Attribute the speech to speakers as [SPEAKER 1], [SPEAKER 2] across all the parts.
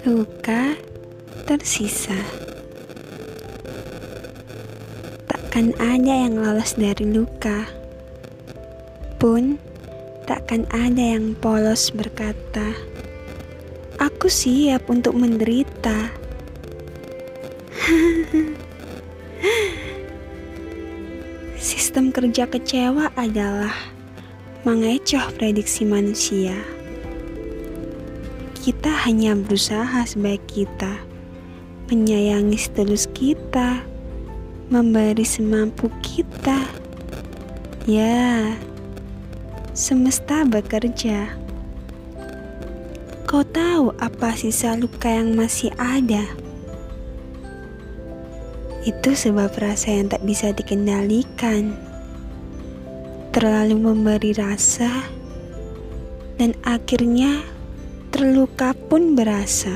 [SPEAKER 1] luka tersisa. Takkan ada yang lolos dari luka, pun takkan ada yang polos berkata, "Aku siap untuk menderita." Sistem kerja kecewa adalah mengecoh prediksi manusia. Kita hanya berusaha sebaik kita, menyayangi setulus kita, memberi semampu kita. Ya, semesta bekerja. Kau tahu apa sisa luka yang masih ada? Itu sebab rasa yang tak bisa dikendalikan. Terlalu memberi rasa dan akhirnya terluka pun berasa.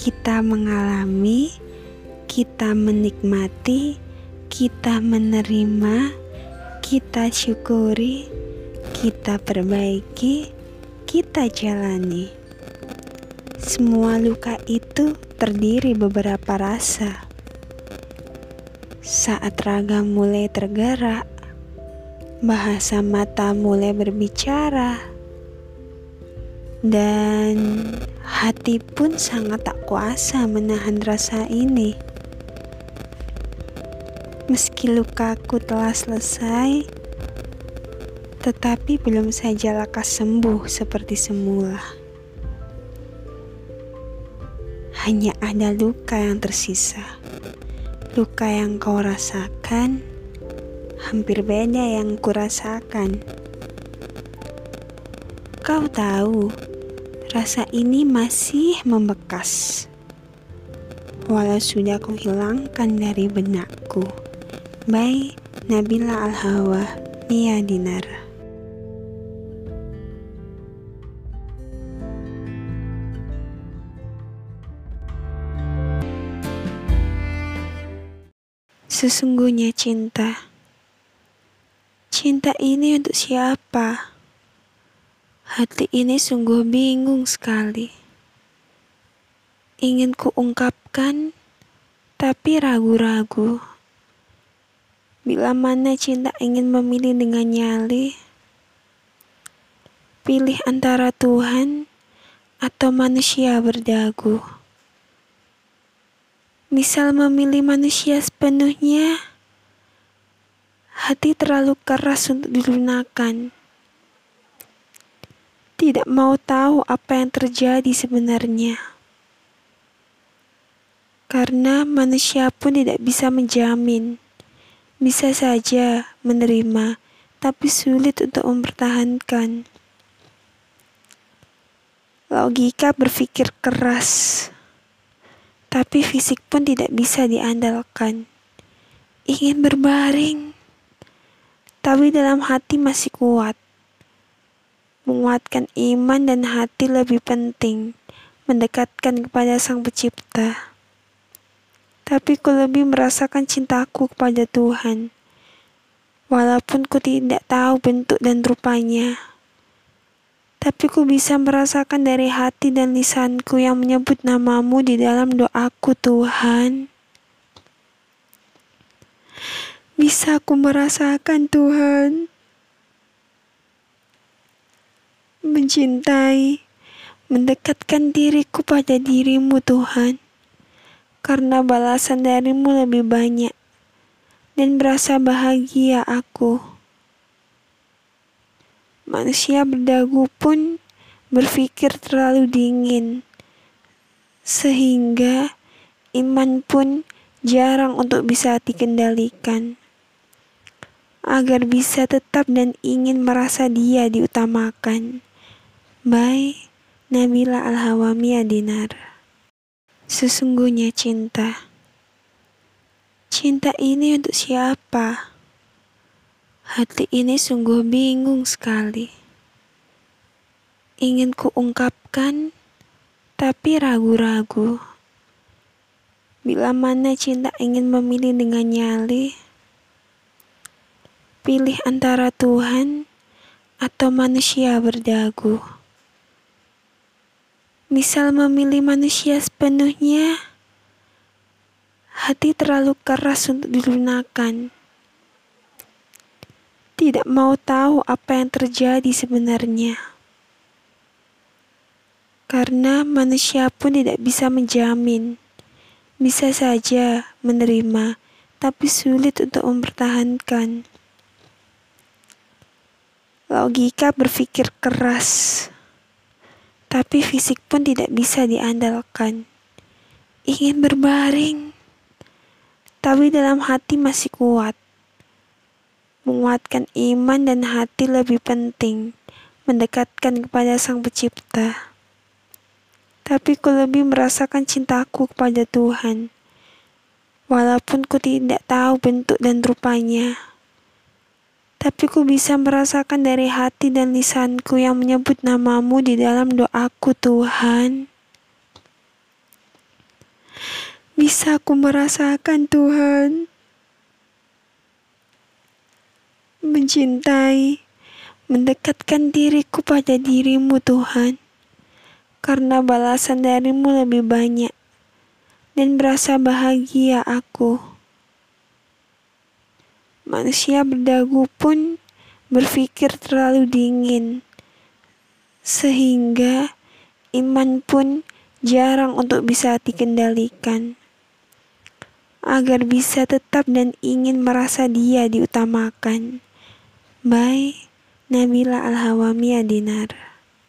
[SPEAKER 1] Kita mengalami, kita menikmati, kita menerima, kita syukuri, kita perbaiki, kita jalani. Semua luka itu terdiri beberapa rasa. Saat raga mulai tergerak, bahasa mata mulai berbicara, dan hati pun sangat tak kuasa menahan rasa ini. Meski lukaku telah selesai, tetapi belum saja lekas sembuh seperti semula hanya ada luka yang tersisa. Luka yang kau rasakan hampir beda yang kurasakan. Kau tahu, rasa ini masih membekas. Walau sudah kau hilangkan dari benakku. By Nabila Al-Hawa, Mia Dinara. Sesungguhnya cinta. Cinta ini untuk siapa? Hati ini sungguh bingung sekali. Ingin kuungkapkan, tapi ragu-ragu. Bila mana cinta ingin memilih dengan nyali, pilih antara Tuhan atau manusia berdagu. Misal memilih manusia sepenuhnya, hati terlalu keras untuk dilunakan. Tidak mau tahu apa yang terjadi sebenarnya. Karena manusia pun tidak bisa menjamin. Bisa saja menerima, tapi sulit untuk mempertahankan. Logika berpikir keras tapi fisik pun tidak bisa diandalkan. Ingin berbaring, tapi dalam hati masih kuat. Menguatkan iman dan hati lebih penting, mendekatkan kepada Sang Pencipta. Tapi ku lebih merasakan cintaku kepada Tuhan, walaupun ku tidak tahu bentuk dan rupanya tapi ku bisa merasakan dari hati dan lisanku yang menyebut namamu di dalam doaku Tuhan. Bisa ku merasakan Tuhan mencintai, mendekatkan diriku pada dirimu Tuhan. Karena balasan darimu lebih banyak dan berasa bahagia aku. Manusia berdagu pun berpikir terlalu dingin, sehingga iman pun jarang untuk bisa dikendalikan. Agar bisa tetap dan ingin merasa dia diutamakan. By Nabila Al-Hawami Adinar Sesungguhnya cinta. Cinta ini untuk siapa? Hati ini sungguh bingung sekali. Ingin kuungkapkan, tapi ragu-ragu. Bila mana cinta ingin memilih dengan nyali, pilih antara Tuhan atau manusia berdagu. Misal memilih manusia sepenuhnya, hati terlalu keras untuk dilunakan. Tidak mau tahu apa yang terjadi sebenarnya. Karena manusia pun tidak bisa menjamin. Bisa saja menerima, tapi sulit untuk mempertahankan. Logika berpikir keras, tapi fisik pun tidak bisa diandalkan. Ingin berbaring, tapi dalam hati masih kuat. Menguatkan iman dan hati lebih penting, mendekatkan kepada Sang Pencipta tapi ku lebih merasakan cintaku kepada Tuhan. Walaupun ku tidak tahu bentuk dan rupanya, tapi ku bisa merasakan dari hati dan lisanku yang menyebut namamu di dalam doaku Tuhan. Bisa ku merasakan Tuhan mencintai, mendekatkan diriku pada dirimu Tuhan karena balasan darimu lebih banyak dan berasa bahagia aku. Manusia berdagu pun berpikir terlalu dingin, sehingga iman pun jarang untuk bisa dikendalikan. Agar bisa tetap dan ingin merasa dia diutamakan. Bye, Nabila Al-Hawami Adinar.